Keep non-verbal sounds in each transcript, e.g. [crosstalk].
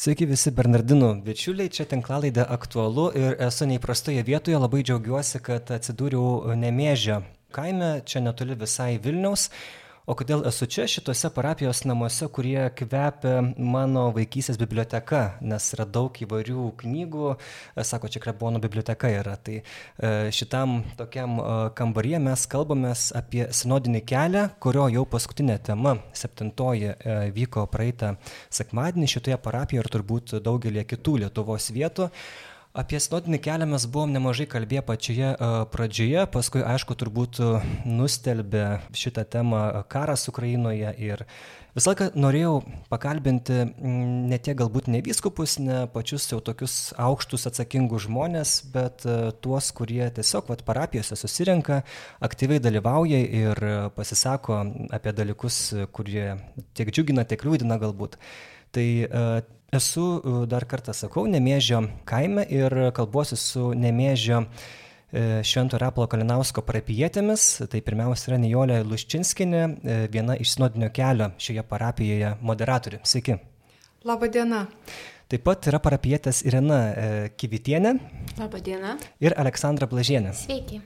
Sveiki visi Bernardinų bičiuliai, čia tinklalaidė aktualu ir esu neįprastoje vietoje, labai džiaugiuosi, kad atsidūriau Nemėžio kaime, čia netoli visai Vilniaus. O kodėl esu čia šituose parapijos namuose, kurie kvepia mano vaikystės biblioteka, nes yra daug įvairių knygų, e, sako, čia Krebono biblioteka yra. Tai e, šitam tokiam e, kambaryje mes kalbamės apie sinodinį kelią, kurio jau paskutinė tema, septintoji, vyko praeitą sekmadienį šitoje parapijoje ir turbūt daugelį kitų Lietuvos vietų. Apie sinodinį kelią mes buvom nemažai kalbėję pačioje pradžioje, paskui aišku turbūt nustelbė šitą temą karas Ukrainoje ir visą laiką norėjau pakalbinti ne tiek galbūt ne vyskupus, ne pačius jau tokius aukštus atsakingus žmonės, bet tuos, kurie tiesiog vat, parapijose susirenka, aktyviai dalyvauja ir pasisako apie dalykus, kurie tiek džiugina, tiek liūdina galbūt. Tai Esu, e, dar kartą sakau, Nemėžio kaime ir kalbuosi su Nemėžio e, Švento Raplo Kalinausko parapijietėmis. Tai pirmiausia yra Nijolė Luščinskinė, e, viena iš sinodinio kelio šioje parapijoje moderatorių. Sveiki. Labą dieną. Taip pat yra parapijietės Irena Kivitienė. Labą dieną. Ir Aleksandra Blažienė. Sveiki.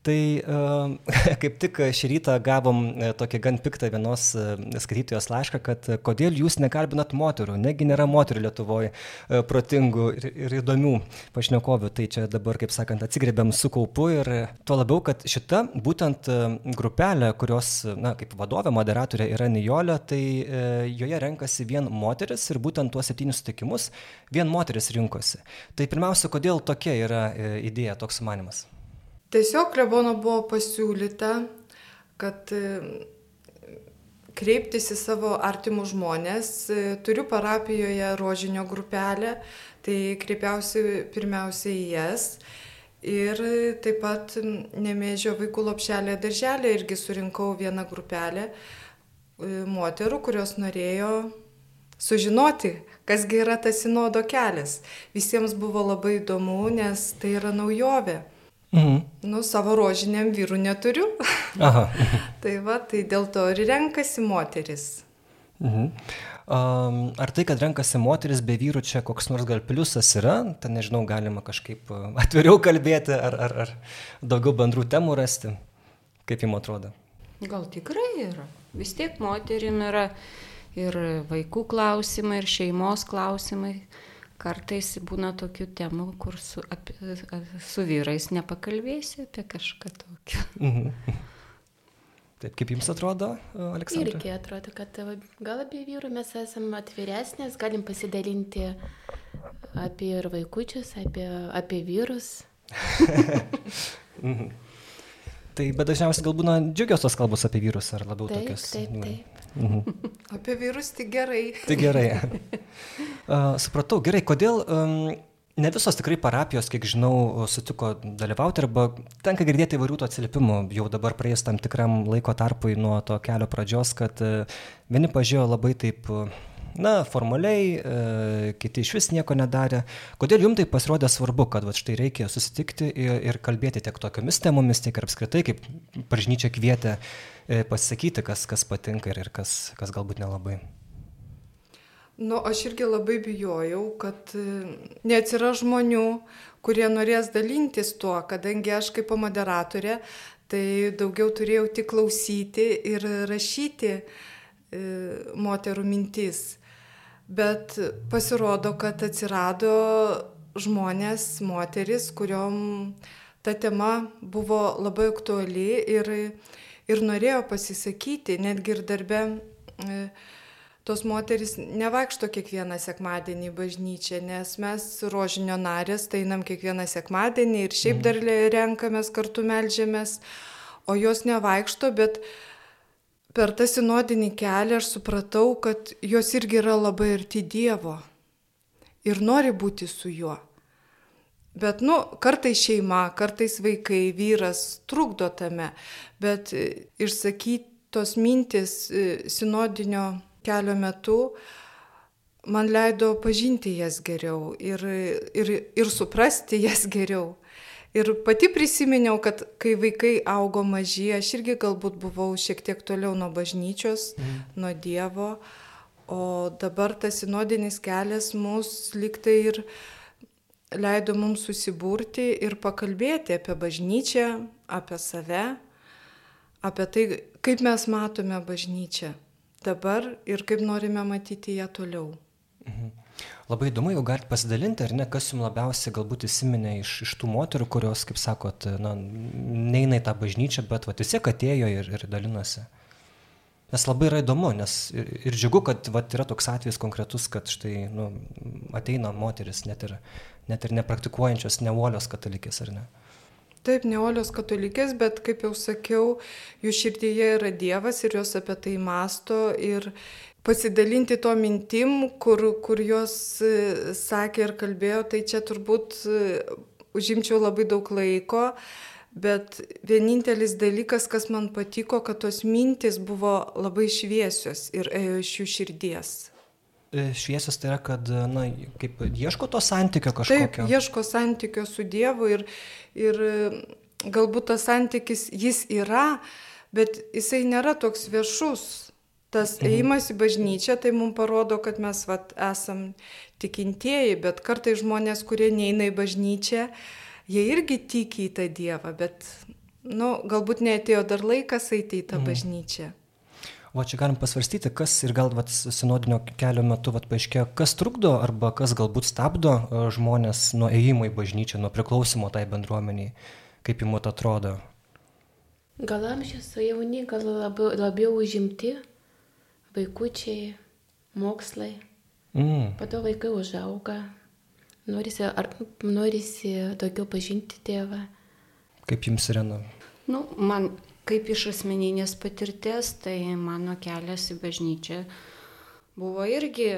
Tai uh, [laughs] kaip tik šį rytą gavom e, tokį gan piktą vienos uh, skaitytojos laišką, kad kodėl jūs nekalbinat moterų, negi nėra moterų Lietuvoje protingų ir, ir įdomių pašnekovių. Tai čia dabar, kaip sakant, atsigrėbėm su kaupu ir tuo labiau, kad šita būtent grupelė, kurios, na, kaip vadovė, moderatorė yra Nijolė, tai joje renkasi vien moteris ir būtent tuos septynius sutikimus vien moteris rinkosi. Tai pirmiausia, kodėl tokia yra idėja, toks manimas? Tiesiog klebono buvo pasiūlyta, kad e, kreiptis į savo artimus žmonės. E, turiu parapijoje rožinio grupelę, tai kreipiausi pirmiausia į jas. Ir taip pat nemėžio vaikų lopšelė darželė irgi surinkau vieną grupelę e, moterų, kurios norėjo sužinoti, kasgi yra tas sinodo kelias. Visiems buvo labai įdomu, nes tai yra naujovė. Mhm. Nu, savo rožiniam vyrų neturiu. Aha. [laughs] tai va, tai dėl to ir renkasi moteris. Mhm. Um, ar tai, kad renkasi moteris be vyrų, čia koks nors gal pliusas yra, ten nežinau, galima kažkaip [laughs] atviriau kalbėti ar, ar, ar daugiau bendrų temų rasti, kaip jums atrodo? Gal tikrai yra. Vis tiek moterim yra ir vaikų klausimai, ir šeimos klausimai. Uh, kartais būna tokių temų, kur su, apie, su vyrais nepakalbėsi apie kažką tokio. Mhm. Taip, kaip jums atrodo, Aleksandra? Irgi atrodo, kad gal apie vyrų mes esame atviresnės, galim pasidalinti apie ir vaikučius, apie, apie vyrus. [laughs] mhm. Tai bet dažniausiai gal būna džiugios tos kalbos apie vyrus, ar labiau taip, tokios? Taip, taip. Mhm. Apie vyrus tik gerai. Tai gerai. Uh, supratau, gerai, kodėl um, ne visos tikrai parapijos, kiek žinau, sutiko dalyvauti arba tenka girdėti įvairių to atsiliepimų jau dabar praėjus tam tikram laiko tarpui nuo to kelio pradžios, kad uh, vieni pažiūrėjo labai taip na, formaliai, e, kiti iš vis nieko nedarė. Kodėl jums tai pasirodė svarbu, kad va, štai reikia susitikti ir, ir kalbėti tiek tokiamis temomis, tiek ir apskritai, kaip bažnyčia kvietė e, pasisakyti, kas, kas patinka ir, ir kas, kas galbūt nelabai. Nu, aš irgi labai bijojau, kad e, neatsira žmonių, kurie norės dalintis tuo, kadangi aš kaip moderatorė, tai daugiau turėjau tik klausyti ir rašyti e, moterų mintis. Bet pasirodo, kad atsirado žmonės, moteris, kuriuom ta tema buvo labai aktuali ir, ir norėjo pasisakyti, netgi ir darbe. E, tos moteris nevaikšto kiekvieną sekmadienį į bažnyčią, nes mes rožinio narės, tai einam kiekvieną sekmadienį ir šiaip dar renkamės kartu melžiamės, o jos nevaikšto, bet per tą sinodinį kelią aš supratau, kad jos irgi yra labai arti Dievo ir nori būti su juo. Bet, nu, kartais šeima, kartais vaikai, vyras trukdo tame, bet e, išsakytos mintis e, sinodinio kelio metu man leido pažinti jas geriau ir, ir, ir suprasti jas geriau. Ir pati prisiminiau, kad kai vaikai augo maži, aš irgi galbūt buvau šiek tiek toliau nuo bažnyčios, mm. nuo Dievo, O dabar tas sinodinis kelias mus liktai ir leido mums susibūrti ir pakalbėti apie bažnyčią, apie save, apie tai, kaip mes matome bažnyčią dabar ir kaip norime matyti ją toliau. Mhm. Labai įdomu, jau galite pasidalinti, ar ne, kas jums labiausiai galbūt įsiminė iš, iš tų moterų, kurios, kaip sakot, na, neina į tą bažnyčią, bet va, vis tiek atėjo ir, ir dalinosi. Nes labai yra įdomu, nes ir, ir džiugu, kad va, yra toks atvejis konkretus, kad štai nu, ateina moteris, net ir, net ir nepraktikuojančios, neuolios katalikės, ar ne? Taip, neolios katalikės, bet kaip jau sakiau, jų širdyje yra Dievas ir jos apie tai masto ir pasidalinti to mintim, kur, kur jos e, sakė ir kalbėjo, tai čia turbūt e, užimčiau labai daug laiko, bet vienintelis dalykas, kas man patiko, kad tos mintis buvo labai šviesios ir ėjo iš jų širdies. E, šviesios tai yra, kad, na, kaip ieško to santykio kažkokio. Taip, ieško santykio su Dievu ir, ir galbūt tas santykis jis yra, bet jisai nėra toks viešus. Tas mhm. ėjimas į bažnyčią tai mums parodo, kad mes vat, esam tikintieji, bet kartai žmonės, kurie neina į bažnyčią, jie irgi tiki į tą Dievą, bet, na, nu, galbūt neatėjo dar laikas eiti į tą mhm. bažnyčią. O čia galim pasvarstyti, kas ir gal vat, sinodinio kelio metu vat, paaiškėjo, kas trukdo arba kas galbūt stabdo e, žmonės nuo ėjimo į bažnyčią, nuo priklausimo tai bendruomeniai, kaip jums atrodo. Gal amžius jauni, gal labiau, labiau užimti, vaikučiai, mokslai. Mm. Po to vaikai užauga, norisi, ar, norisi daugiau pažinti tėvą. Kaip jums, Irena? Nu, man Kaip iš asmeninės patirties, tai mano kelias į bažnyčią buvo irgi,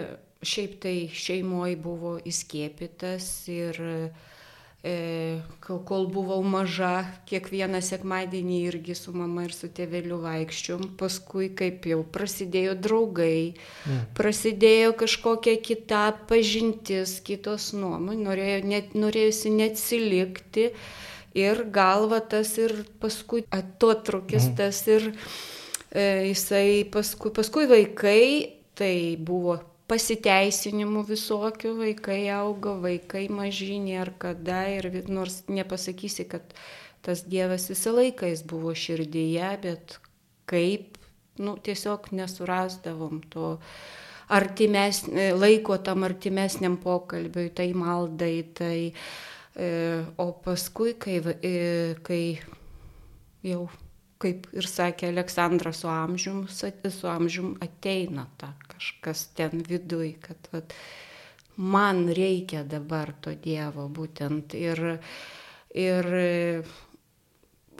šiaip tai šeimoji buvo įskiepytas ir e, kol buvau maža, kiekvieną sekmadienį irgi su mama ir su tėveliu vaikščiom, paskui kaip jau prasidėjo draugai, mm. prasidėjo kažkokia kita pažintis, kitos nuomonės, norėjo, net, norėjusi neatsilikti ir galva tas ir paskui atotrukis mhm. tas ir e, jisai paskui, paskui vaikai, tai buvo pasiteisinimų visokių, vaikai auga, vaikai mažinė ar kada ir nors nepasakysi, kad tas Dievas visą laiką jis buvo širdyje, bet kaip, nu, tiesiog nesurasdavom to artimes, laiko tam artimesniam pokalbiui, tai maldai, tai E, o paskui, kai, e, kai jau, kaip ir sakė Aleksandras, su amžium, su amžium ateina ta kažkas ten viduj, kad vat, man reikia dabar to Dievo būtent. Ir, ir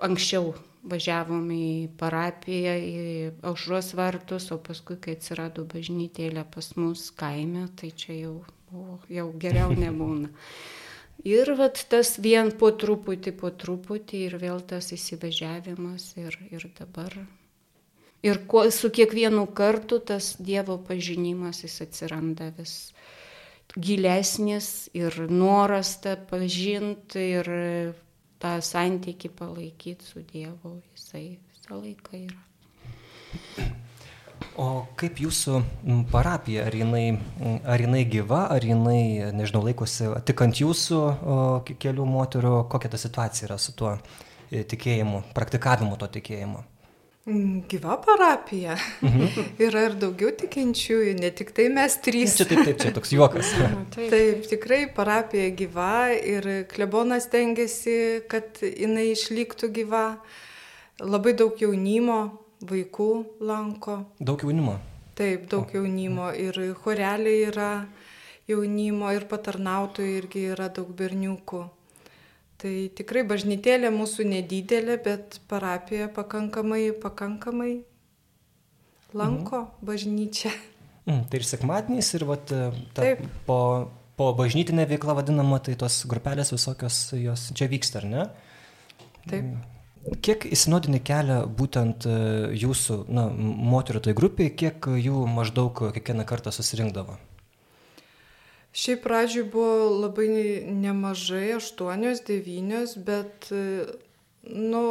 anksčiau važiavom į parapiją, į aušros vartus, o paskui, kai atsirado bažnytėlė pas mus kaime, tai čia jau, o, jau geriau [laughs] nebūna. Ir vat, tas vien po truputį, po truputį ir vėl tas įsivažiavimas ir, ir dabar. Ir kuo, su kiekvienu kartu tas Dievo pažinimas jis atsiranda vis gilesnis ir noras tą pažinti ir tą santykį palaikyti su Dievu, jisai visą laiką yra. O kaip jūsų parapija, ar jinai, ar jinai gyva, ar jinai, nežinau, laikosi tik ant jūsų o, kelių moterų, kokia ta situacija yra su tuo e, tikėjimu, praktikavimu to tikėjimo? Gyva parapija. Mhm. [laughs] yra ir daugiau tikinčiųjų, ne tik tai mes trys. Čia taip, taip, čia toks juokas. [laughs] taip. taip, tikrai parapija gyva ir klebonas tengiasi, kad jinai išliktų gyva. Labai daug jaunimo, vaikų lanko. Daug jaunimo. Taip, daug o. jaunimo ir choreliai yra jaunimo ir patarnautojai irgi yra daug berniukų. Tai tikrai bažnytėlė mūsų nedidelė, bet parapija pakankamai, pakankamai lanko mhm. bažnyčią. Mm, tai ir sekmadieniais, ir vat, ta, po, po bažnytinė veikla vadinama, tai tos grupelės visokios jos čia vyksta, ar ne? Taip. Kiek į sinodinį kelią būtent e, jūsų na, moterų tai grupiai, kiek jų maždaug kiekvieną kartą susirinkdavo? Šiaip pradžioj buvo labai nemažai, aštuonios, devynios, bet, e, nu,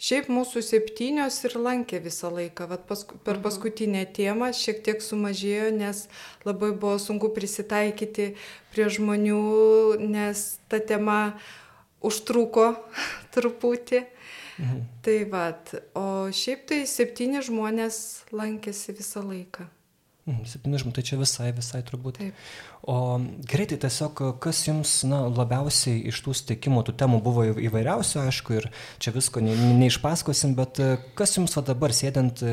Šiaip mūsų septynios ir lankė visą laiką. Vat pask per paskutinę temą šiek tiek sumažėjo, nes labai buvo sunku prisitaikyti prie žmonių, nes ta tema užtruko [laughs] truputį. Mhm. Tai vad, o šiaip tai septyni žmonės lankėsi visą laiką. Mhm, septyni žmonės, tai čia visai, visai turbūt. Taip. O greitai tiesiog, kas jums na, labiausiai iš tų sutikimų, tų temų buvo įvairiausių, aišku, ir čia visko ne, neišpaskosim, bet e, kas jums va dabar sėdint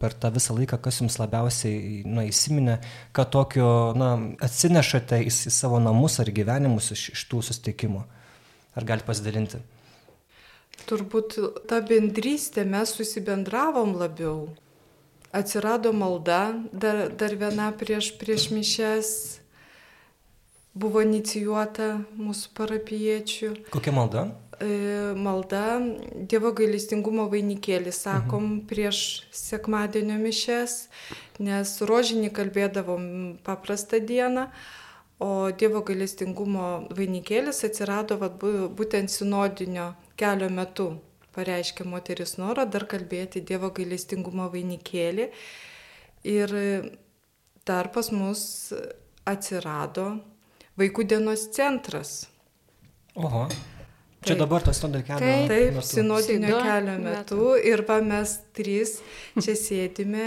per tą visą laiką, kas jums labiausiai na, įsiminė, kad tokio na, atsinešate į, į savo namus ar gyvenimus iš, iš tų susitikimų? Ar galite pasidalinti? Turbūt ta bendrystė mes susibendravom labiau atsirado malda, dar, dar viena prieš, prieš mišes buvo inicijuota mūsų parapiečių. Kokia malda? E, malda Dievo gailestingumo vainikėlį, sakom, mhm. prieš sekmadienio mišes, nes rožinį kalbėdavom paprastą dieną, o Dievo gailestingumo vainikėlis atsirado vat, būtent sinodinio kelio metu pareiškė moteris norą dar kalbėti Dievo gailestingumo vainikėlį. Ir dar pas mus atsirado vaikų dienos centras. Oho. Čia taip. dabar tas sinodinio kelio taip, taip, metu. sinodinio kelio metu. metu. Ir va mes trys čia [laughs] sėdime,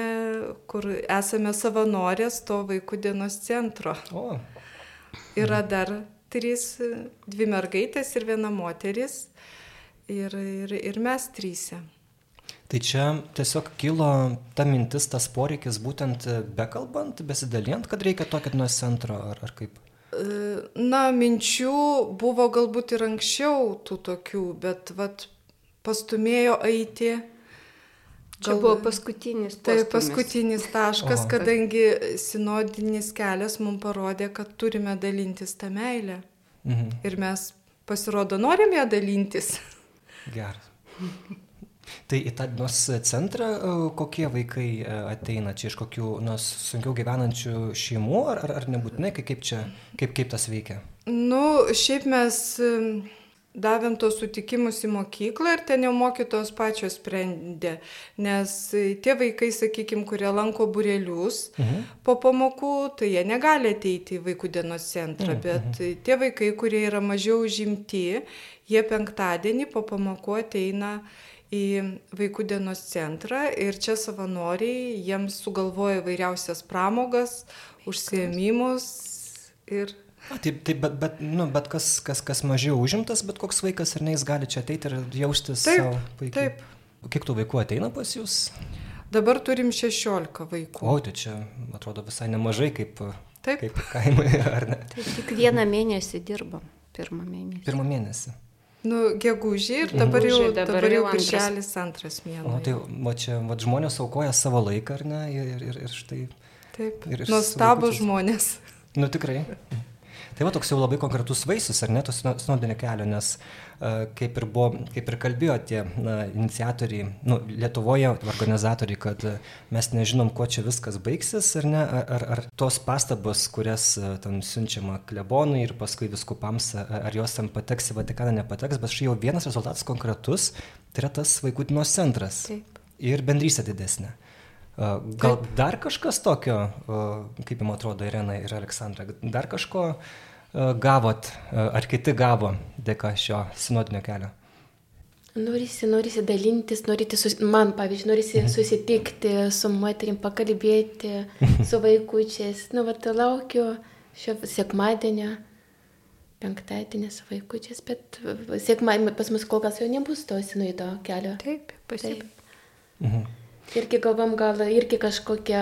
kur esame savanorės to vaikų dienos centro. O. Yra dar trys, dvi mergaitės ir viena moteris ir, ir, ir mes trysia. Tai čia tiesiog kilo ta mintis, tas poreikis būtent bekalbant, besidalijant, kad reikia tokio nuo centro ar, ar kaip? Na, minčių buvo galbūt ir anksčiau tų tokių, bet vat, pastumėjo eiti. Čia buvo paskutinis taškas. Tai paskutinis taškas, kadangi sinodinis kelias mums parodė, kad turime dalintis tą meilę. Mhm. Ir mes pasirodo norim ją dalintis. Geras. Tai į tą nors centrą e, kokie vaikai e, ateina čia iš kokių nors sunkiau gyvenančių šeimų, ar, ar, ar nebūtinai, kaip, čia, kaip, kaip tas veikia? Nu, šiaip mes davėm tos sutikimus į mokyklą ir ten jau mokytos pačios sprendė, nes tie vaikai, sakykime, kurie lanko burelius mhm. po pamokų, tai jie negali ateiti į vaikų dienos centrą, mhm. bet mhm. tie vaikai, kurie yra mažiau žimti, jie penktadienį po pamokų ateina į vaikų dienos centrą ir čia savanoriai jiems sugalvoja vairiausias pramogas, užsiemimus ir... A, taip, taip, bet, bet, nu, bet kas, kas, kas mažiau užimtas, bet koks vaikas ar ne, jis gali čia ateiti ir jaustis taip, savo puikiai. Taip. Kiek tų vaikų ateina pas jūs? Dabar turim 16 vaikų. O, tai čia atrodo visai nemažai kaip, taip. kaip kaimai, [laughs] ar ne? Taip, tik vieną mėnesį dirbam, pirmą mėnesį. Pirmą mėnesį. Nu, gegužį ir dabar jau, dabar, dabar jau birželis antras mėnuo. O tai va čia va, žmonės aukoja savo laiką, ar ne? Ir, ir, ir štai. Taip. Ir, ir Nuostabus žmonės. Nu tikrai. Tai va toks jau labai konkretus vaisius, ar ne, to sinodinio kelio, nes uh, kaip, ir buvo, kaip ir kalbėjo tie na, iniciatoriai, nu, Lietuvoje organizatoriai, kad uh, mes nežinom, kuo čia viskas baigsis, ar ne, ar, ar, tos pastabos, kurias uh, ten siunčiama klebonui ir paskui viskupams, ar jos ten pateks į Vatikaną, nepateks, bet štai jau vienas rezultatas konkretus, tai yra tas vaikų dienos centras. Taip. Ir bendrystė didesnė. Gal dar kažkas tokio, kaip jums atrodo, Irena ir Aleksandra, dar kažko gavot, ar kiti gavo dėka šio sinodinio kelio? Norisi, norisi dalintis, norisi, sus... man pavyzdžiui, norisi mhm. susitikti su moterim, pakalbėti [laughs] su vaikučiais. Nu, va, laukiu šio sekmadienio, penktadienį su vaikučiais, bet sekmadienį pas mus kol kas jau nebus to sinuido kelio. Taip, pasiek. Mhm. Irgi galvom gal irgi kažkokią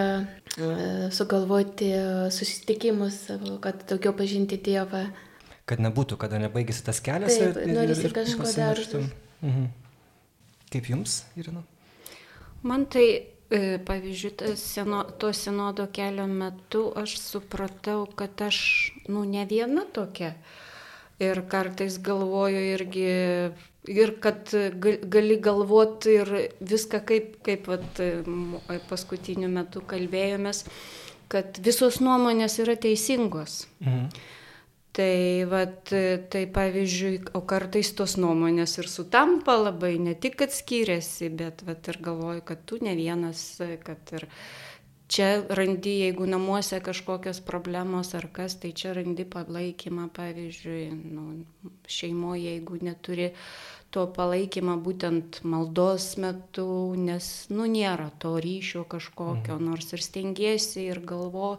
sugalvoti susitikimus, kad daugiau pažinti Dievą. Kad nebūtų, kada nebaigėsi tas kelias. Taip, ir, norisi ir, kažko dar. Mhm. Kaip jums, Irina? Man tai, e, pavyzdžiui, seno, to senodo kelio metu aš supratau, kad aš, nu, ne viena tokia. Ir kartais galvoju irgi ir kad gali galvoti ir viską kaip, kaip vat, paskutiniu metu kalbėjomės, kad visos nuomonės yra teisingos. Mhm. Tai, vat, tai pavyzdžiui, o kartais tos nuomonės ir sutampa labai, ne tik, kad skiriasi, bet vat, ir galvoju, kad tu ne vienas, kad ir čia randi, jeigu namuose kažkokios problemos ar kas, tai čia randi palaikymą, pavyzdžiui, nu, šeimoje, jeigu neturi to palaikymą būtent maldos metu, nes, nu, nėra to ryšio kažkokio, mhm. nors ir stengiasi, ir galvo,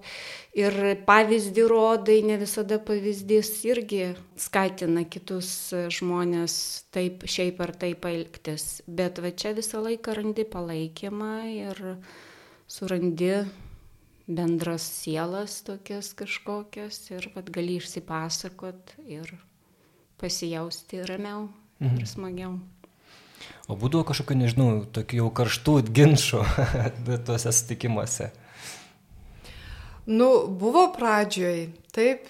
ir pavyzdį rodai, ne visada pavyzdys irgi skatina kitus žmonės taip, šiaip ar taip elgtis. Bet va čia visą laiką randi palaikymą ir surandi bendras sielas tokias kažkokias ir vad gali išsipasakot ir pasijausti ramiau mhm. ir smagiau. O būdavo kažkokio, nežinau, tokių jau karštų ginčių [laughs] tuose sutikimuose? Nu, buvo pradžioj, taip,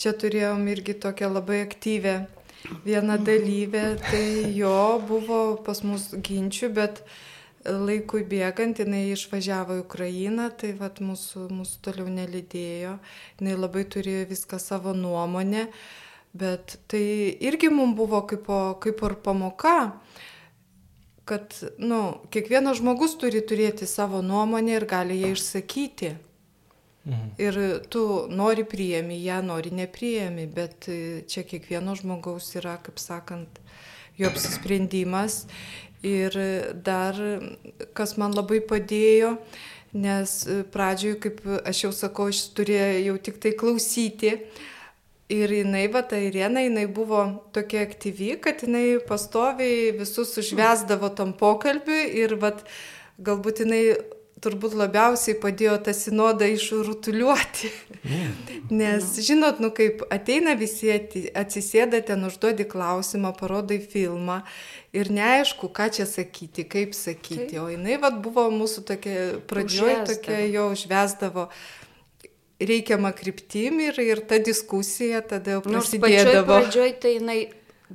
čia turėjom irgi tokią labai aktyvę vieną dalyvę, tai jo buvo pas mus ginčių, bet laikui bėgant jinai išvažiavo į Ukrainą, tai vat mūsų, mūsų toliau nelidėjo, jinai labai turėjo viską savo nuomonę. Bet tai irgi mums buvo kaip, kaip ir pamoka, kad nu, kiekvienas žmogus turi turėti savo nuomonę ir gali ją išsakyti. Mhm. Ir tu nori priemi ją, nori nepriemi, bet čia kiekvieno žmogaus yra, kaip sakant, jo apsisprendimas. Ir dar, kas man labai padėjo, nes pradžioje, kaip aš jau sakau, aš turėjau tik tai klausyti, Ir jinai, va, ta Irena, jinai buvo tokia aktyvi, kad jinai pastoviai visus užvesdavo tam pokalbiui ir, va, galbūt jinai turbūt labiausiai padėjo tą sinodą išrutuliuoti. Nes, žinot, nu kaip ateina visi, atsisėda ten, užduodi klausimą, parodai filmą ir neaišku, ką čia sakyti, kaip sakyti. Taip. O jinai, vad, buvo mūsų tokia pradžioje, tokia jo užvesdavo reikiamą kryptim ir, ir ta diskusija tada jau prasidėdavo. Nors pradžioj tai jinai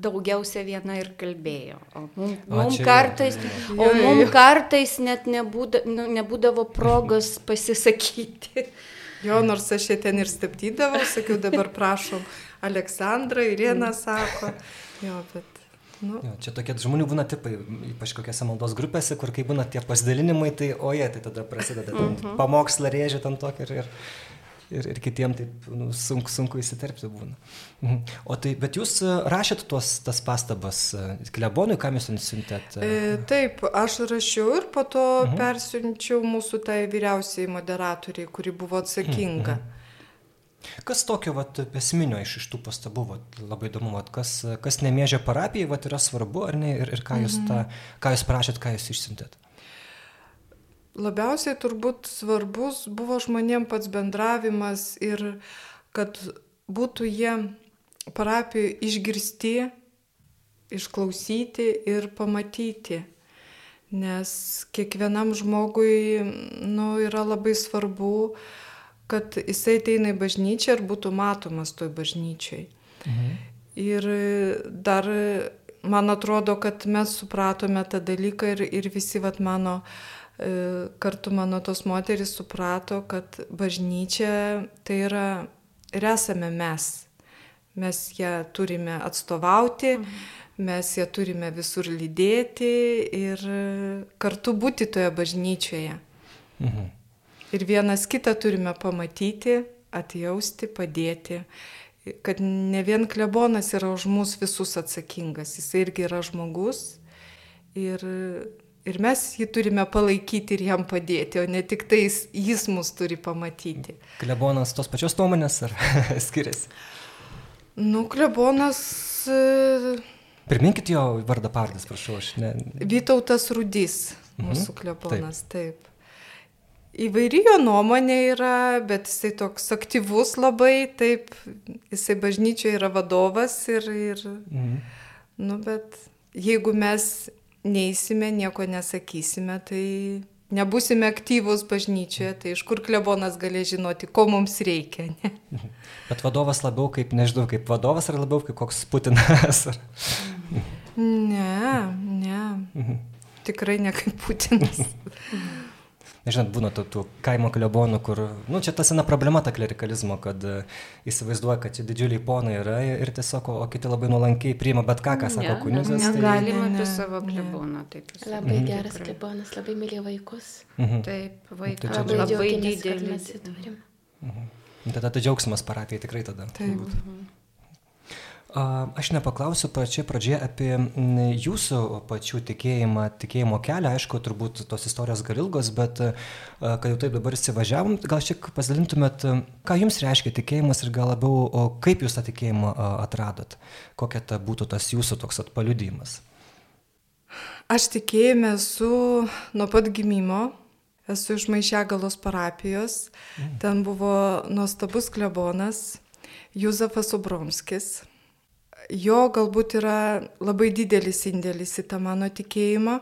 daugiausia viena ir kalbėjo. O mums mum kartais, o mum kartais net nebūda, nu, nebūdavo progos [laughs] pasisakyti. Jo, nors aš ten ir stabdydavau, sakiau, dabar prašom, Aleksandra, Irena sako. Jo, bet Nu. Jo, čia tokie žmonių būna tipai, ypač kokiose maldos grupėse, kur kai būna tie pasidalinimai, tai oje, tai tada prasideda mm -hmm. pamokslą rėžė tam tokį ir, ir ir, ir kitiem taip nu, sunku, sunku įsiterpti būna. Mhm. O tai, bet jūs e, rašėt tuos, tas pastabas e, klebonui, kam jūs siuntėt? E, taip, aš rašiau ir po to mhm. persiunčiau mūsų tai vyriausiai moderatoriai, kuri buvo atsakinga. Mhm. Kas tokio vat, esminio iš, iš tų pastabų, vat, labai įdomu, vat, kas, kas nemėžia parapijai, vat, yra svarbu, ar ne, ir, ir ką, jūs ta, mhm. ką jūs prašėt, ką jūs išsintėt? Labiausiai turbūt svarbus buvo žmonėm pats bendravimas ir kad būtų jie parapijoje išgirsti, išklausyti ir pamatyti. Nes kiekvienam žmogui nu, yra labai svarbu, kad jisai ateina į bažnyčią ir būtų matomas toj bažnyčiai. Mhm. Ir dar man atrodo, kad mes supratome tą dalyką ir, ir visi vat, mano uh, kartu mano tos moteris suprato, kad bažnyčia tai yra ir esame mes. Mes ją turime atstovauti, mhm. mes ją turime visur lydėti ir kartu būti toje bažnyčioje. Mhm. Ir vienas kitą turime pamatyti, atjausti, padėti. Kad ne vien klebonas yra už mus visus atsakingas, jis irgi yra žmogus. Ir Ir mes jį turime palaikyti ir jam padėti, o ne tik tais jis mus turi pamatyti. Klebonas tos pačios nuomonės ar [laughs] skiriasi? Nu, klebonas. E, Priminkit jo vardą pardas, prašau, aš ne. Vytautas Rudys, mhm. mūsų mhm. klebonas, taip. taip. Įvairi jo nuomonė yra, bet jisai toks aktyvus labai, taip, jisai bažnyčioje yra vadovas ir, ir mhm. nu, bet jeigu mes neįsime, nieko nesakysime, tai nebusime aktyvus bažnyčioje, tai iš kur klebonas gali žinoti, ko mums reikia. Ne? Bet vadovas labiau kaip, nežinau, kaip vadovas ar labiau kaip koks Putinas? Ar... Ne, ne. Mhm. Tikrai ne kaip Putinas. [laughs] nežinot, būna tų, tų kaimo klebonų, kur, nu, čia ta sena problema ta klerikalizmo, kad uh, įsivaizduoja, kad čia didžiuliai ponai yra ir tiesiog, o kiti labai nuolankiai priima bet ką, ką sako kunizas. Tai... Negalima apie savo kleboną taip. Labai mhm. geras klebonas, labai myli vaikus. Mhm. Taip, vaikai tai labai, labai didelis. Mhm. Tada tai džiaugsmas parapijai tikrai tada. Taip. Mhm. Aš nepaklausiu pačiai pradžioje apie jūsų pačių tikėjimą, tikėjimo kelią, aišku, turbūt tos istorijos gal ilgos, bet kad jau taip dabar įsivažiavom, gal šiek pasidalintumėt, ką jums reiškia tikėjimas ir gal labiau, kaip jūs tą tikėjimą atradot, kokia ta būtų tas jūsų toks atpaliudymas. Aš tikėjime esu nuo pat gimimo, esu iš Maišegalos parapijos, mm. ten buvo nuostabus klebonas Juzefas Obromskis jo galbūt yra labai didelis indėlis į tą mano tikėjimą,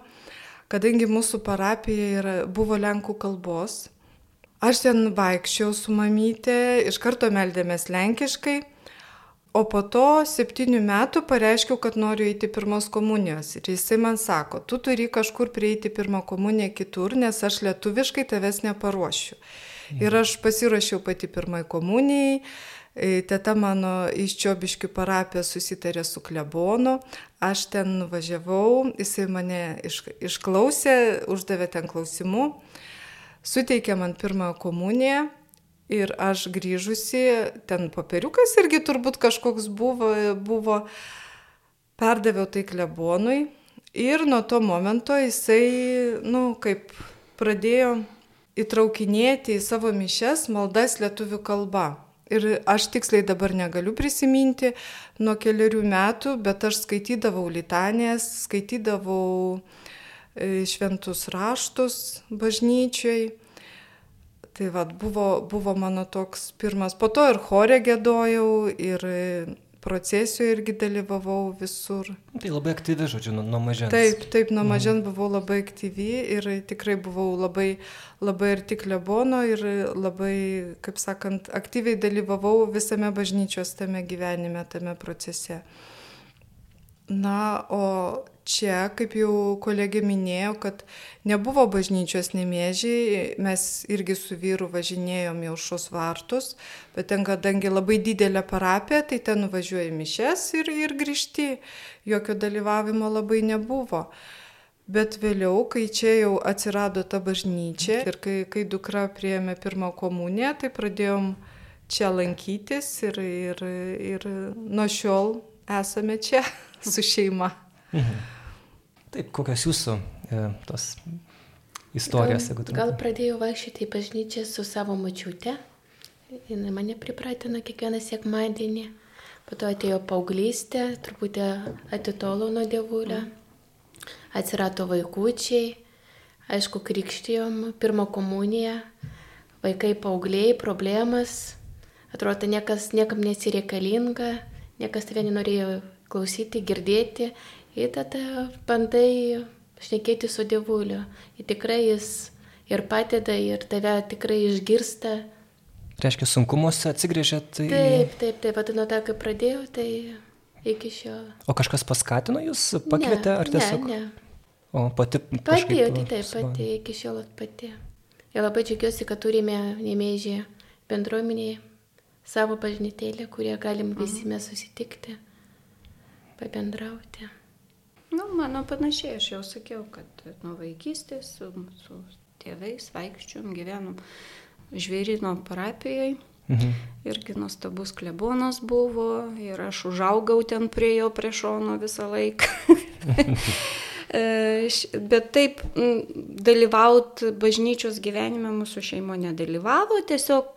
kadangi mūsų parapija yra, buvo lenkų kalbos. Aš ten vaikščiau su mamytė, iš karto meldėmės lenkiškai, o po to septynių metų pareiškiau, kad noriu eiti pirmos komunijos. Ir jisai man sako, tu turi kažkur prieiti pirmą komuniją kitur, nes aš lietuviškai tavęs neparuošiu. Ir aš pasirašiau pati pirmai komunijai teta mano iš Čiobiškių parapijos susitarė su klebonu, aš ten nuvažiavau, jisai mane iš, išklausė, uždavė ten klausimų, suteikė man pirmą komuniją ir aš grįžusi, ten papiriukas irgi turbūt kažkoks buvo, buvo perdaviau tai klebonui ir nuo to momento jisai, nu, kaip pradėjo įtraukinėti į savo mišes maldas lietuvių kalba. Ir aš tiksliai dabar negaliu prisiminti nuo keliarių metų, bet aš skaitydavau litanės, skaitydavau e, šventus raštus bažnyčiai. Tai vad buvo, buvo mano toks pirmas. Po to ir chore gėdojau, ir procesijoje irgi dalyvavau visur. Tai labai aktyvi, žodžiu, nuo, nuo mažens. Taip, taip, nuo mhm. mažens buvau labai aktyvi ir tikrai buvau labai, labai arti klebono ir labai, kaip sakant, aktyviai dalyvavau visame bažnyčios tame gyvenime, tame procese. Na, o čia, kaip jau kolegė minėjo, kad nebuvo bažnyčios nemėžiai, mes irgi su vyru važinėjom į aušos vartus, bet ten, kadangi labai didelė parapija, tai ten nuvažiuoji mišes ir, ir grįžti, jokio dalyvavimo labai nebuvo. Bet vėliau, kai čia jau atsirado ta bažnyčia ir kai, kai dukra prieėmė pirmą komuniją, tai pradėjom čia lankytis ir, ir, ir nuo šiol esame čia [laughs] su šeima. Mhm. Taip, kokios jūsų e, tos istorijos, gal, jeigu trumpai? Gal pradėjau vaikščioti į bažnyčią su savo mačiute. Jis mane pripratino kiekvieną sekmadienį. Po to atėjo paauglystė, truputį atitolo nuo dievulio. Atsirado vaikučiai. Aišku, krikštijom, pirmą komuniją. Vaikai paaugliai, problemas. Atrodo, niekas niekam nesireikalinga, niekas tave nenorėjo klausyti, girdėti, ir tada bandai šnekėti su dievuliu. Ir tikrai jis ir padeda, ir tave tikrai išgirsta. Reiškia, sunkumuose atsigrėžėt į... Taip, taip, taip, pat nuo to, kai pradėjau, tai iki šiol. O kažkas paskatino jūs, pakvietė, ne, ar tiesiog? Ne, ne. O pati. Pati, tai taip, pati, iki šiol pati. Ir labai džiaugiuosi, kad turime nemėžį bendruomenėje savo bažnytėlę, kurie galim visi mhm. mes susitikti pabendrauti. Nu, mano panašiai, aš jau sakiau, kad nuo vaikystės su, su tėvais vaikščiom, gyvenom žvėrino parapijai. Mhm. Irgi nuostabus klebonas buvo ir aš užaugau ten prie jo prie šono visą laiką. [laughs] E, bet taip dalyvauti bažnyčios gyvenime mūsų šeimo nedalyvavo, tiesiog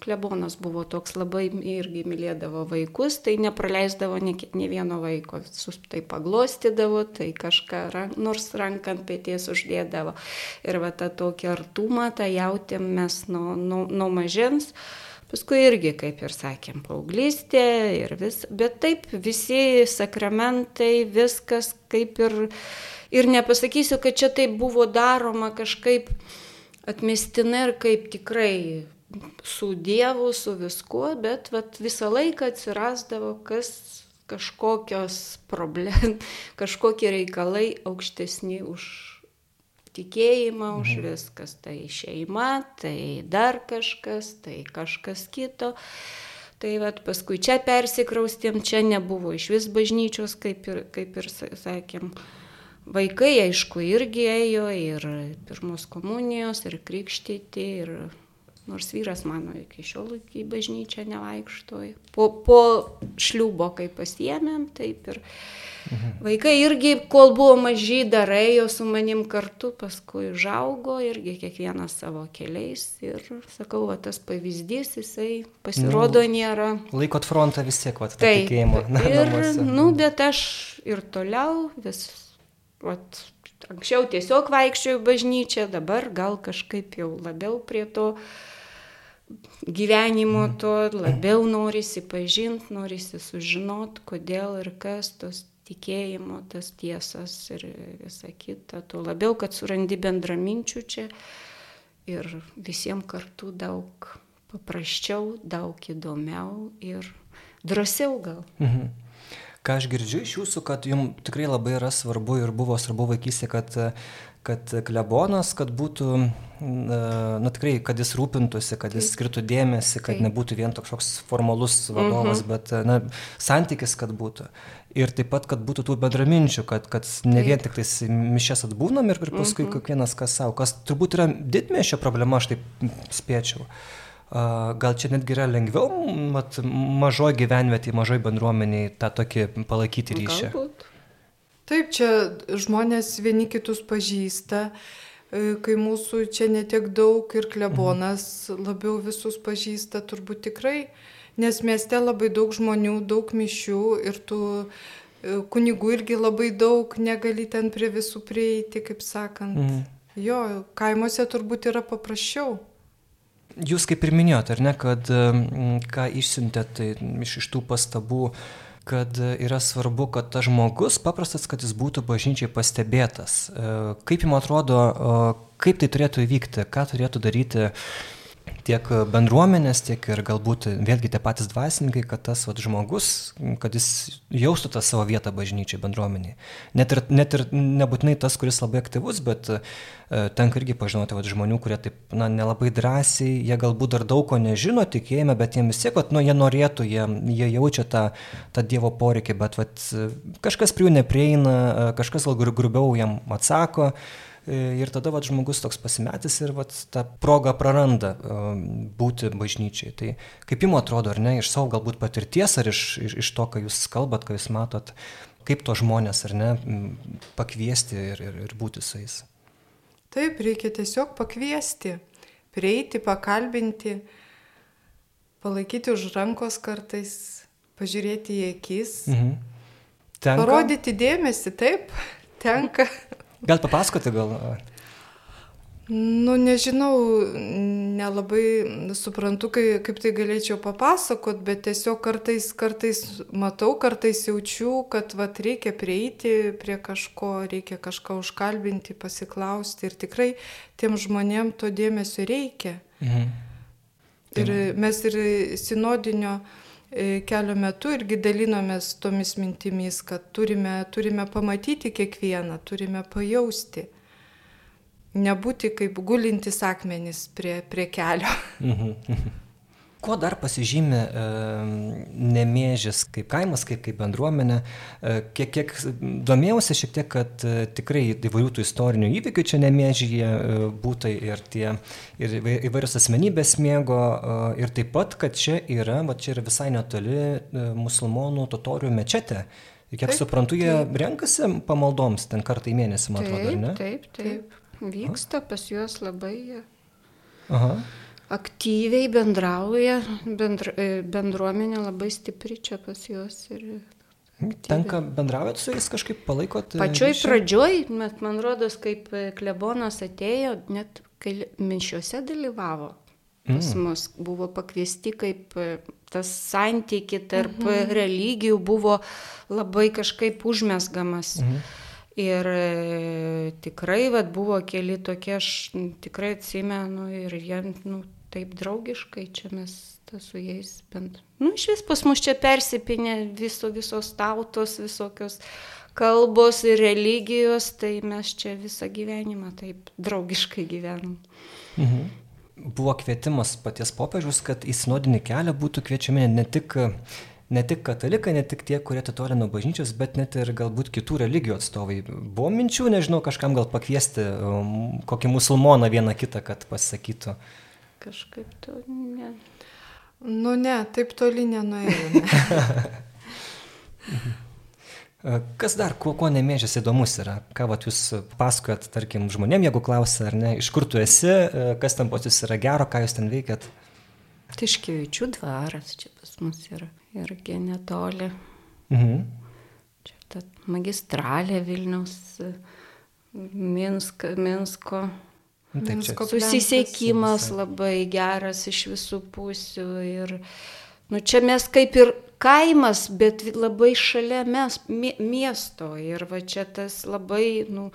klebonas buvo toks labai irgi mylėdavo vaikus, tai nepraleisdavo ne, ne vieno vaiko, tai paglostydavo, tai kažką rank, nors ranką ant pėties uždėdavo. Ir va tą tokį artumą, tą jautėm mes nuo, nuo, nuo mažens. Paskui irgi, kaip ir sakėm, paauglystė ir vis, bet taip, visi sakramentai, viskas kaip ir, ir nepasakysiu, kad čia taip buvo daroma kažkaip atmestinai ir kaip tikrai su Dievu, su viskuo, bet vat, visą laiką atsirasdavo kas kažkokios problem, [laughs] kažkokie reikalai aukštesni už tikėjimą, už mhm. viskas. Tai šeima, tai dar kažkas, tai kažkas kito. Tai vat, paskui čia persikraustėm, čia nebuvo iš vis bažnyčios, kaip ir, kaip ir sakėm. Vaikai, aišku, irgi ėjo ir pirmos komunijos, ir krikštyti, ir nors vyras mano iki šiol į bažnyčią nevaikšto. Po, po šliubo, kai pasiemėm, taip ir Mhm. Vaikai irgi, kol buvo maži, dar ėjo su manim kartu, paskui užaugo irgi kiekvienas savo keliais. Ir sakau, va, tas pavyzdys, jisai pasirodo nu, nėra. Laikot frontą vis tiek, va, tikėjimo. Na, ir, namuose. nu, bet aš ir toliau vis, va, anksčiau tiesiog vaikščiojau bažnyčią, dabar gal kažkaip jau labiau prie to gyvenimo mhm. to labiau norisi pažinti, norisi sužinoti, kodėl ir kas tos tikėjimo, tas tiesas ir visa kita. Tuo labiau, kad surandi bendraminčių čia ir visiems kartu daug paprasčiau, daug įdomiau ir drąsiau gal. Mhm. Ką aš girdžiu iš jūsų, kad jums tikrai labai yra svarbu ir buvo svarbu vaikystė, kad kad klebonas, kad būtų, na tikrai, kad jis rūpintųsi, kad jis skirtų dėmesį, kad nebūtų vien toks formalus vadovas, mhm. bet, na, santykis, kad būtų. Ir taip pat, kad būtų tų bendraminčių, kad, kad ne vien tik tais mišes atbūnam ir, ir paskui mhm. kiekvienas kas savo, kas turbūt yra didmešio problema, aš taip spėčiau. Gal čia netgi yra lengviau mat, mažoji gyvenvietė, mažoji bendruomeniai tą tokį palaikyti ryšį? Galbūt. Taip, čia žmonės vieni kitus pažįsta, e, kai mūsų čia netiek daug ir klebonas labiau visus pažįsta, turbūt tikrai, nes mieste labai daug žmonių, daug mišių ir tų e, kunigų irgi labai daug, negali ten prie visų prieiti, kaip sakant. Mhm. Jo, kaimuose turbūt yra paprasčiau. Jūs kaip ir minėjote, ar ne, kad ką išsiuntėte tai iš, iš tų pastabų, kad yra svarbu, kad tas žmogus paprastas, kad jis būtų bažnyčiai pastebėtas. E, kaip jums atrodo, kaip tai turėtų įvykti, ką turėtų daryti tiek bendruomenės, tiek ir galbūt vėlgi tie patys dvasininkai, kad tas vat, žmogus, kad jis jaustų tą savo vietą bažnyčiai, bendruomeniai. Net ir, net ir nebūtinai tas, kuris labai aktyvus, bet e, tenka irgi pažinoti vat, žmonių, kurie taip, na, nelabai drąsiai, jie galbūt dar daug ko nežino tikėjime, bet jiems vis tiek, vat, nu, jie norėtų, jie, jie jaučia tą, tą Dievo poreikį, bet vat, kažkas prie jų neprieina, e, kažkas gal grubiau jam atsako. E, ir tada vat, žmogus toks pasimetęs ir vat, tą progą praranda e, būti bažnyčiai. Tai kaip jums atrodo, ar ne, iš savo galbūt patirties, ar iš, iš, iš to, ką jūs kalbat, ką jūs matot, kaip to žmonės, ar ne, pakviesti ir, ir, ir būti su jais? Taip, reikia tiesiog pakviesti, prieiti, pakalbinti, palaikyti už rankos kartais, pažiūrėti į akis. Mhm. Tenka? Parodyti dėmesį, taip, [laughs] tenka. Gal papasakoti gal? Nu, nežinau, nelabai suprantu, kai, kaip tai galėčiau papasakot, bet tiesiog kartais, kartais matau, kartais jaučiu, kad vat, reikia prieiti prie kažko, reikia kažką užkalbinti, pasiklausti ir tikrai tiem žmonėm to dėmesio reikia. Mhm. Ir mes ir sinodinio E, kelio metu irgi dalinomės tomis mintimis, kad turime, turime pamatyti kiekvieną, turime pajausti. Nebūti kaip gulintis akmenys prie, prie kelio. Kuo dar pasižymė e, nemėžis kaip kaimas, kaip, kaip bendruomenė? E, kiek, kiek domėjausi šiek tiek, kad e, tikrai įvairių tų istorinių įvykių čia nemėžyje e, būtai ir, tie, ir įvairios asmenybės mėgo e, ir taip pat, kad čia yra, va čia yra visai netoli e, musulmonų totorių mečetė. Kiek taip, suprantu, jie taip. renkasi pamaldoms ten kartą į mėnesį, man atrodo, ar ne? Taip, taip. Vyksta pas juos labai. Aha aktyviai bendrauja, bendra, e, bendruomenė labai stipri čia pas juos. Ir aktyviai. Tenka bendraujat su jais kažkaip palaikot? E, Pačioj ryšį? pradžioj, bet man rodos, kaip e, klebonas atėjo, net kai minšiuose dalyvavo. Pas mm. mus buvo pakviesti kaip tas santyki tarp mm -hmm. religijų buvo labai kažkaip užmesgamas. Mm -hmm. Ir tikrai vat, buvo keli tokie, aš tikrai atsimenu ir jie nu, taip draugiškai, čia mes su jais bent. Nu, iš vis pas mus čia persipinė viso, visos tautos, visokios kalbos ir religijos, tai mes čia visą gyvenimą taip draugiškai gyvenam. Mhm. Buvo kvietimas paties popiežius, kad į sinodinį kelią būtų kviečiami ne tik, ne tik katalikai, ne tik tie, kurie atitolė nuo bažnyčios, bet net ir galbūt kitų religijų atstovai. Buvo minčių, nežinau, kažkam gal pakviesti um, kokį musulmoną vieną kitą, kad pasakytų. Kažkaip to ne. Nu ne, taip toli nenuėjome. [laughs] Kas dar, kuo, kuo nemėžės įdomus yra? Ką vat, jūs pasakojat, tarkim, žmonėm, jeigu klausia, ar ne, iš kur tu esi, kas ten pas jūs yra gero, ką jūs ten veikiat? Tiškevičių dvaras čia pas mus yra irgi netoli. Mhm. Čia ta magistralė Vilniaus, Minsk, Minsko. Nu, Taip, čia. Susisiekimas labai geras iš visų pusių ir nu, čia mes kaip ir kaimas, bet labai šalia mes, mie- miesto ir va čia tas labai, nu,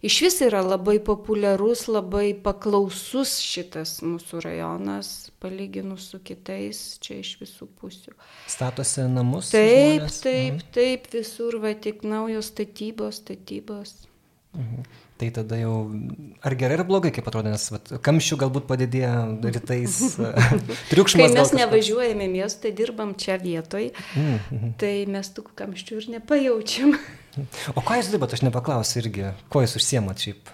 iš vis yra labai populiarus, labai paklausus šitas mūsų rajonas, palyginus su kitais, čia iš visų pusių. Statosi namus? Taip, žmonės? taip, taip, visur va tik naujos statybos, statybos. Mhm. Tai tada jau, ar gerai ar blogai, kaip atrodo, nes vat, kamščių galbūt padidėjo rytais, [laughs] triukšmas. Kai mes nevažiuojame miestą, dirbam čia vietoj, Mhm. tai mes tų kamščių ir nepajaučiam. [laughs] O ką jūs dirbat, aš nepaklausiu irgi, kuo jūs užsiemat šiaip?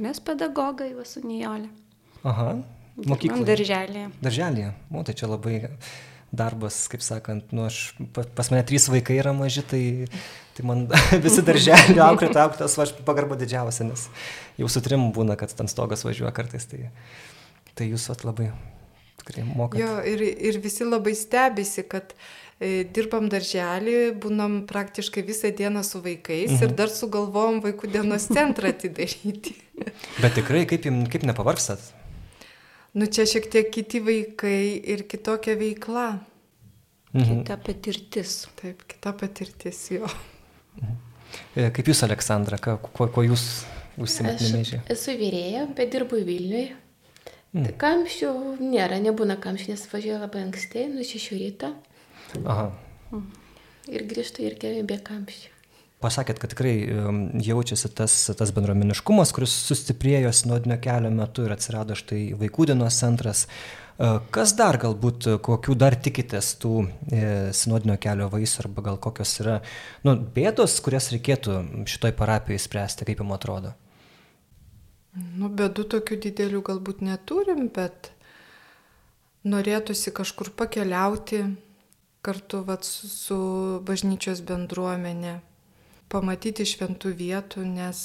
Mes pedagogai va su Nijolė. Aha, mokykloje. darželėje. Darželėje, o tai čia labai darbas, kaip sakant, nu aš, pa- pas mane trys vaikai yra maži, tai, tai man [laughs] visi darželį [laughs] auklėta, auklėtas, aš pagarba didžiausia, nes jau su trim būna, kad ten stogas važiuoja kartais, tai, tai jūs vat labai tikrai mokate. Jo, ir, ir visi labai stebisi, kad e, dirbam darželį, būnam praktiškai visą dieną su vaikais mhm. ir dar sugalvojom vaikų dienos centrą atidaryti. [laughs] Bet tikrai, kaip, kaip nepavargstat? Nu čia šiek tiek kiti vaikai ir kitokia veikla. Mhm. Kita patirtis. Taip, kita patirtis jo. E, Kaip jūs, Aleksandra, ką, kuo, kuo jūs užsimat Aš nemėžiai? esu vyrėja, bet dirbu Vilniuje. Mm. Kamščių nėra, nebūna kamščių, nes važiuoju labai anksti, nuo 6 ryto Aha. ir grįžtu irgi be kamščių. Pasakėt, kad tikrai jaučiasi tas, tas bendruomeniškumas, kuris sustiprėjo sinodinio kelio metu ir atsirado štai vaikų dienos centras. E, Kas dar galbūt, kokių dar tikitės tų e, sinodinio kelio vaisių arba gal kokios yra nu, bėdos, kurias reikėtų šitoj parapijoje spręsti, kaip jums atrodo? Nu, bedų tokių didelių galbūt neturim, bet norėtųsi kažkur pakeliauti kartu vat, su, su bažnyčios bendruomenė, pamatyti šventų vietų, nes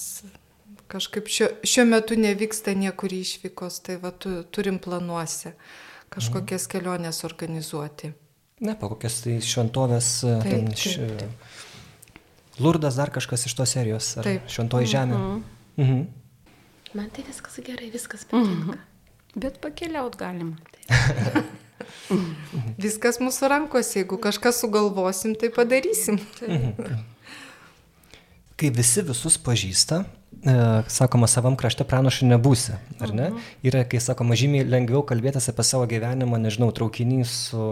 kažkaip šiuo, šiuo metu nevyksta niekur išvykos, tai va, tu, turim planuose kažkokias keliones organizuoti. Ne, po kokias tai šventovės, e, Taip, ten taip, š... Lurdas dar kažkas iš tos serijos, ar Taip. šventoji žemė. Mhm. Man tai viskas gerai, viskas patinka. Bet pakeliaut galima. [laughs] Viskas mūsų rankose, jeigu kažką sugalvosim, tai padarysim. Kai visi visus pažįsta, e, sakoma, savam krašte pranašu nebūsi, ar ne? Yra, kai sakoma, žymiai lengviau kalbėtis apie savo gyvenimą, nežinau, traukinį su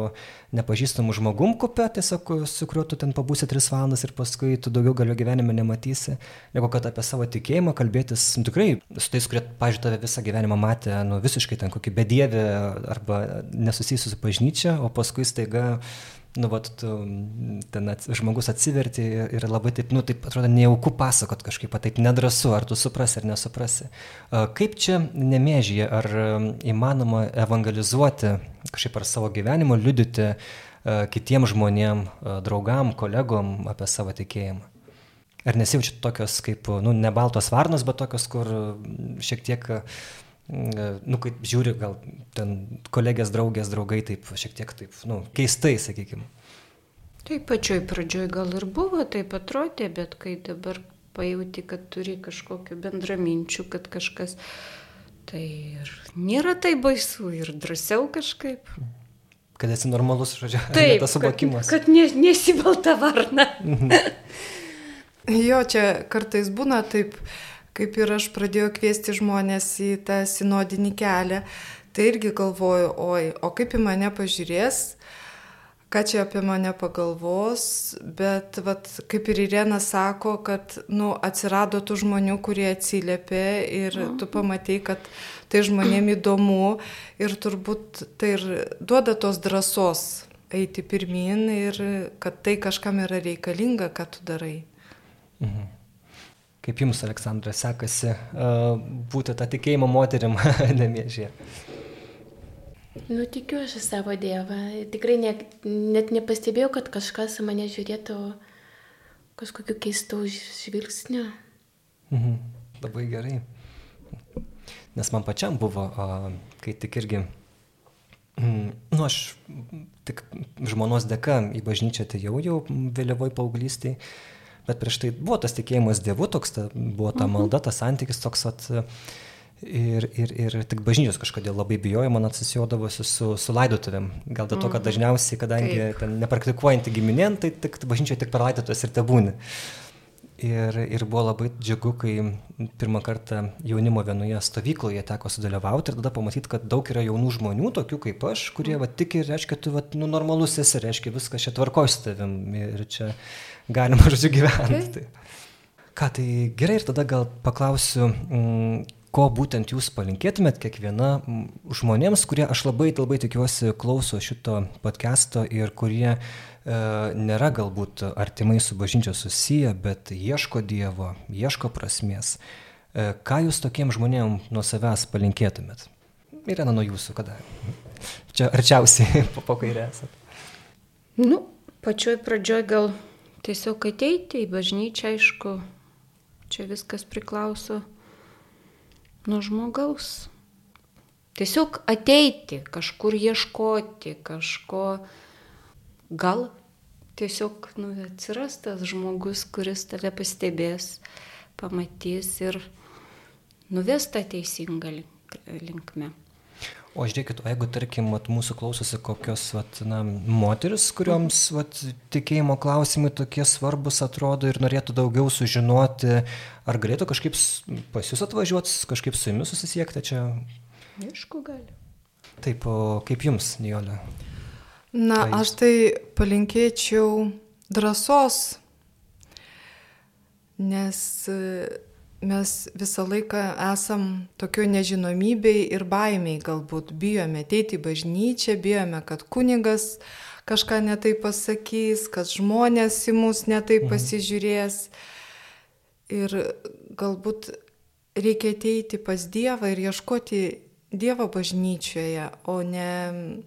nepažįstamu žmogum kupė, tiesiog su kuriuo tu ten pabūsi tris valandas ir paskui tu daugiau galio gyvenime nematysi, negu kad apie savo tikėjimą kalbėtis, nu, tikrai su tais, kurie, pažiūrėjau, tave visą gyvenimą matė, nu, visiškai ten kokį bedievį arba nesusijusiu su bažnyčia, o paskui staiga nu, vat, tu, ten ats, žmogus atsiverti ir labai taip, nu, taip atrodo, nejaukų pasakot kažkaip, taip nedrasu, ar tu suprasi ar nesuprasi. Kaip čia nemėžyje, ar įmanoma evangelizuoti kažkaip ar savo gyvenimo, liudyti kitiem žmonėm, draugam, kolegom apie savo tikėjimą? Ar nesijaučiat tokios kaip, nu, ne baltos varnos, bet tokios, kur šiek tiek Mm, nu, kaip žiūri, gal ten kolegės, draugės, draugai, taip šiek tiek taip, nu, keistai, sakykime. Tai pačioj pradžioj gal ir buvo, taip atrodė, bet kai dabar pajūti, kad turi kažkokiu bendraminčių, kad kažkas, tai ir nėra tai baisu ir drąsiau kažkaip. Kad esi normalus, žodžiu, Taip, tas suvokimas. Kad, kad ne, nesibalta varna. Jo, čia kartais būna taip, kaip ir aš pradėjau kviesti žmonės į tą sinodinį kelią, tai irgi galvoju, oi, o kaip į mane pažiūrės, ką čia apie mane pagalvos, bet vat, kaip ir Irena sako, kad nu, atsirado tų žmonių, kurie atsiliepė ir mhm. tu pamatai, kad tai žmonėm įdomu ir turbūt tai ir duoda tos drąsos eiti pirmin ir kad tai kažkam yra reikalinga, ką tu darai. Mhm. Kaip jums, Aleksandra, sekasi uh, būti tą tikėjimo moterim [laughs] nemėžė? Nu, tikiu aš į savo Dievą. Tikrai ne, net nepastebėjau, kad kažkas mane žiūrėtų kažkokiu keistu žvilgsniu. Mhm. Labai gerai. Nes man pačiam buvo, kai tik irgi, mm, nu aš tik žmonos dėka į bažnyčią atėjau jau vėliavoj paauglystėje bet prieš tai buvo tas tikėjimas Dievu, toks ta, buvo ta mhm. malda, tas santykis toks at, ir, ir, ir tik bažnyčios kažkodėl labai bijojo, man atsisiodavosi su, su laidotuvėm. Gal dėl to, kad mhm. dažniausiai, kadangi nepraktikuojanti giminėn, tai tik bažnyčioje tik per laidotuvės ir te būni. Ir, ir buvo labai džiugu, kai pirmą kartą jaunimo vienoje stovykloje teko sudalyvauti ir tada pamatyti, kad daug yra jaunų žmonių, tokių kaip aš, kurie va, tik ir reiškia, tu va, nu, normalus esi, reiškia, viskas čia tvarkoju su tavim. Ir čia galima, [laughs] žodžiu, gyventi. Okay. Tai. Ką tai gerai ir tada gal paklausiu, mm, ko būtent jūs palinkėtumėt kiekviena mm, žmonėms, kurie aš labai labai tikiuosi klauso šito podcast'o ir kurie e, nėra galbūt artimai su bažnyčia susiję, bet ieško Dievo, ieško prasmės. E, ką jūs tokiem žmonėm nuo savęs palinkėtumėt? Irena nuo jūsų, kada? Čia arčiausiai [laughs] po, po kairė esate. Nu, pačioj pradžioj gal Tiesiog ateiti į bažnyčią, aišku, čia viskas priklauso nuo žmogaus. Tiesiog ateiti, kažkur ieškoti, kažko, gal tiesiog nu, atsiras tas žmogus, kuris tave pastebės, pamatys ir nuves tą teisingą linkmę. O žiūrėkit, o jeigu, tarkim, vat, mūsų klausosi kokios vat, na, moteris, kurioms vat, tikėjimo klausimai tokie svarbus atrodo ir norėtų daugiau sužinoti, ar galėtų kažkaip pas jūs atvažiuoti, kažkaip su jumis susisiekti čia? Aišku, gali. Taip, o kaip jums, Nijolė? Na, aš tai palinkėčiau drąsos, nes mes visą laiką esam tokio nežinomybei ir baimiai galbūt bijome ateiti į bažnyčią, bijome, kad kunigas kažką netai pasakys, kad žmonės į mus netai mhm. pasižiūrės. Ir galbūt reikia ateiti pas Dievą ir ieškoti Dievo bažnyčioje, o ne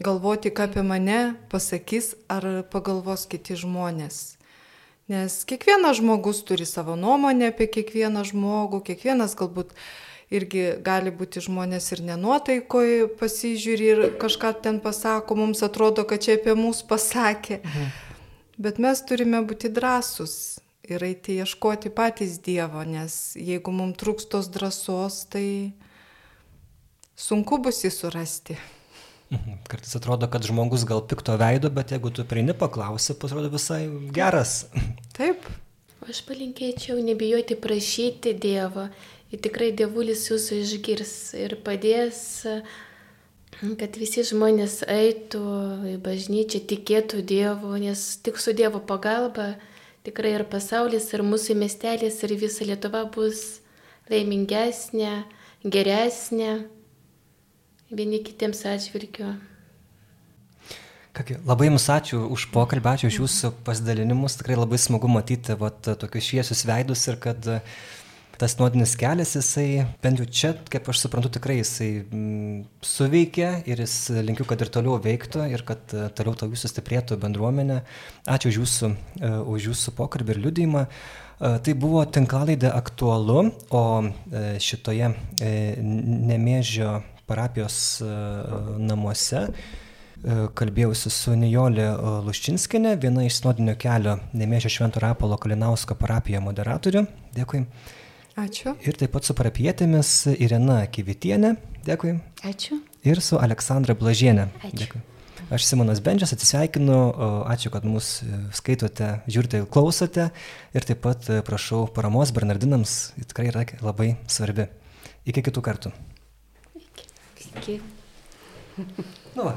galvoti, ką apie mane pasakys ar pagalvos kiti žmonės. Nes kiekvienas žmogus turi savo nuomonę apie kiekvieną žmogų, kiekvienas galbūt irgi gali būti žmonės ir nenuotaikoj pasižiūri ir kažką ten pasako, mums atrodo, kad čia apie mus pasakė. Mhm. Bet mes turime būti drąsus ir eiti ieškoti patys Dievo, nes jeigu mums trūks tos drąsos, tai sunku bus jį surasti. Mhm. Kartais atrodo, kad žmogus gal pikto veido, bet jeigu tu prieini paklausi, pasirodo visai geras. Taip. Aš palinkėčiau nebijoti prašyti Dievo. Ir tikrai Dievulis jūsų išgirs ir padės, kad visi žmonės eitų į bažnyčią, tikėtų Dievu, nes tik su Dievo pagalba tikrai ir pasaulis, ir mūsų miestelis, ir visa Lietuva bus laimingesnė, geresnė vieni kitiems atžvilgiu. Labai Jums ačiū už pokalbį, ačiū už Jūsų pasidalinimus, tikrai labai smagu matyti vat, tokius šviesius veidus ir kad tas nuodinis kelias, jisai, bent jau čia, kaip aš suprantu, tikrai jisai mm, suveikia ir jis linkiu, kad ir toliau veiktų ir kad uh, toliau tau jūsų stiprėtų bendruomenė. Ačiū už Jūsų, uh, už jūsų pokalbį ir liudymą. Uh, tai buvo tinklalaidė aktualu, o uh, šitoje nemėžio parapijos e, namuose. E, kalbėjausi su Nijolė e, Luščinskinė, viena iš sinodinio kelio Nemėžio Švento Rapolo Kalinausko parapijoje moderatorių. Dėkui. Ačiū. Ir taip pat su parapietėmis Irena Kivitienė. Dėkui. Ačiū. Ir su Aleksandra Blažienė. Ačiū. Dėkui. Aš Simonas Bendžias atsisveikinu, ačiū, kad mus skaitote, žiūrite ir klausote ir taip pat prašau paramos Bernardinams, tikrai yra labai svarbi. Iki kitų kartų. Iki. Nu.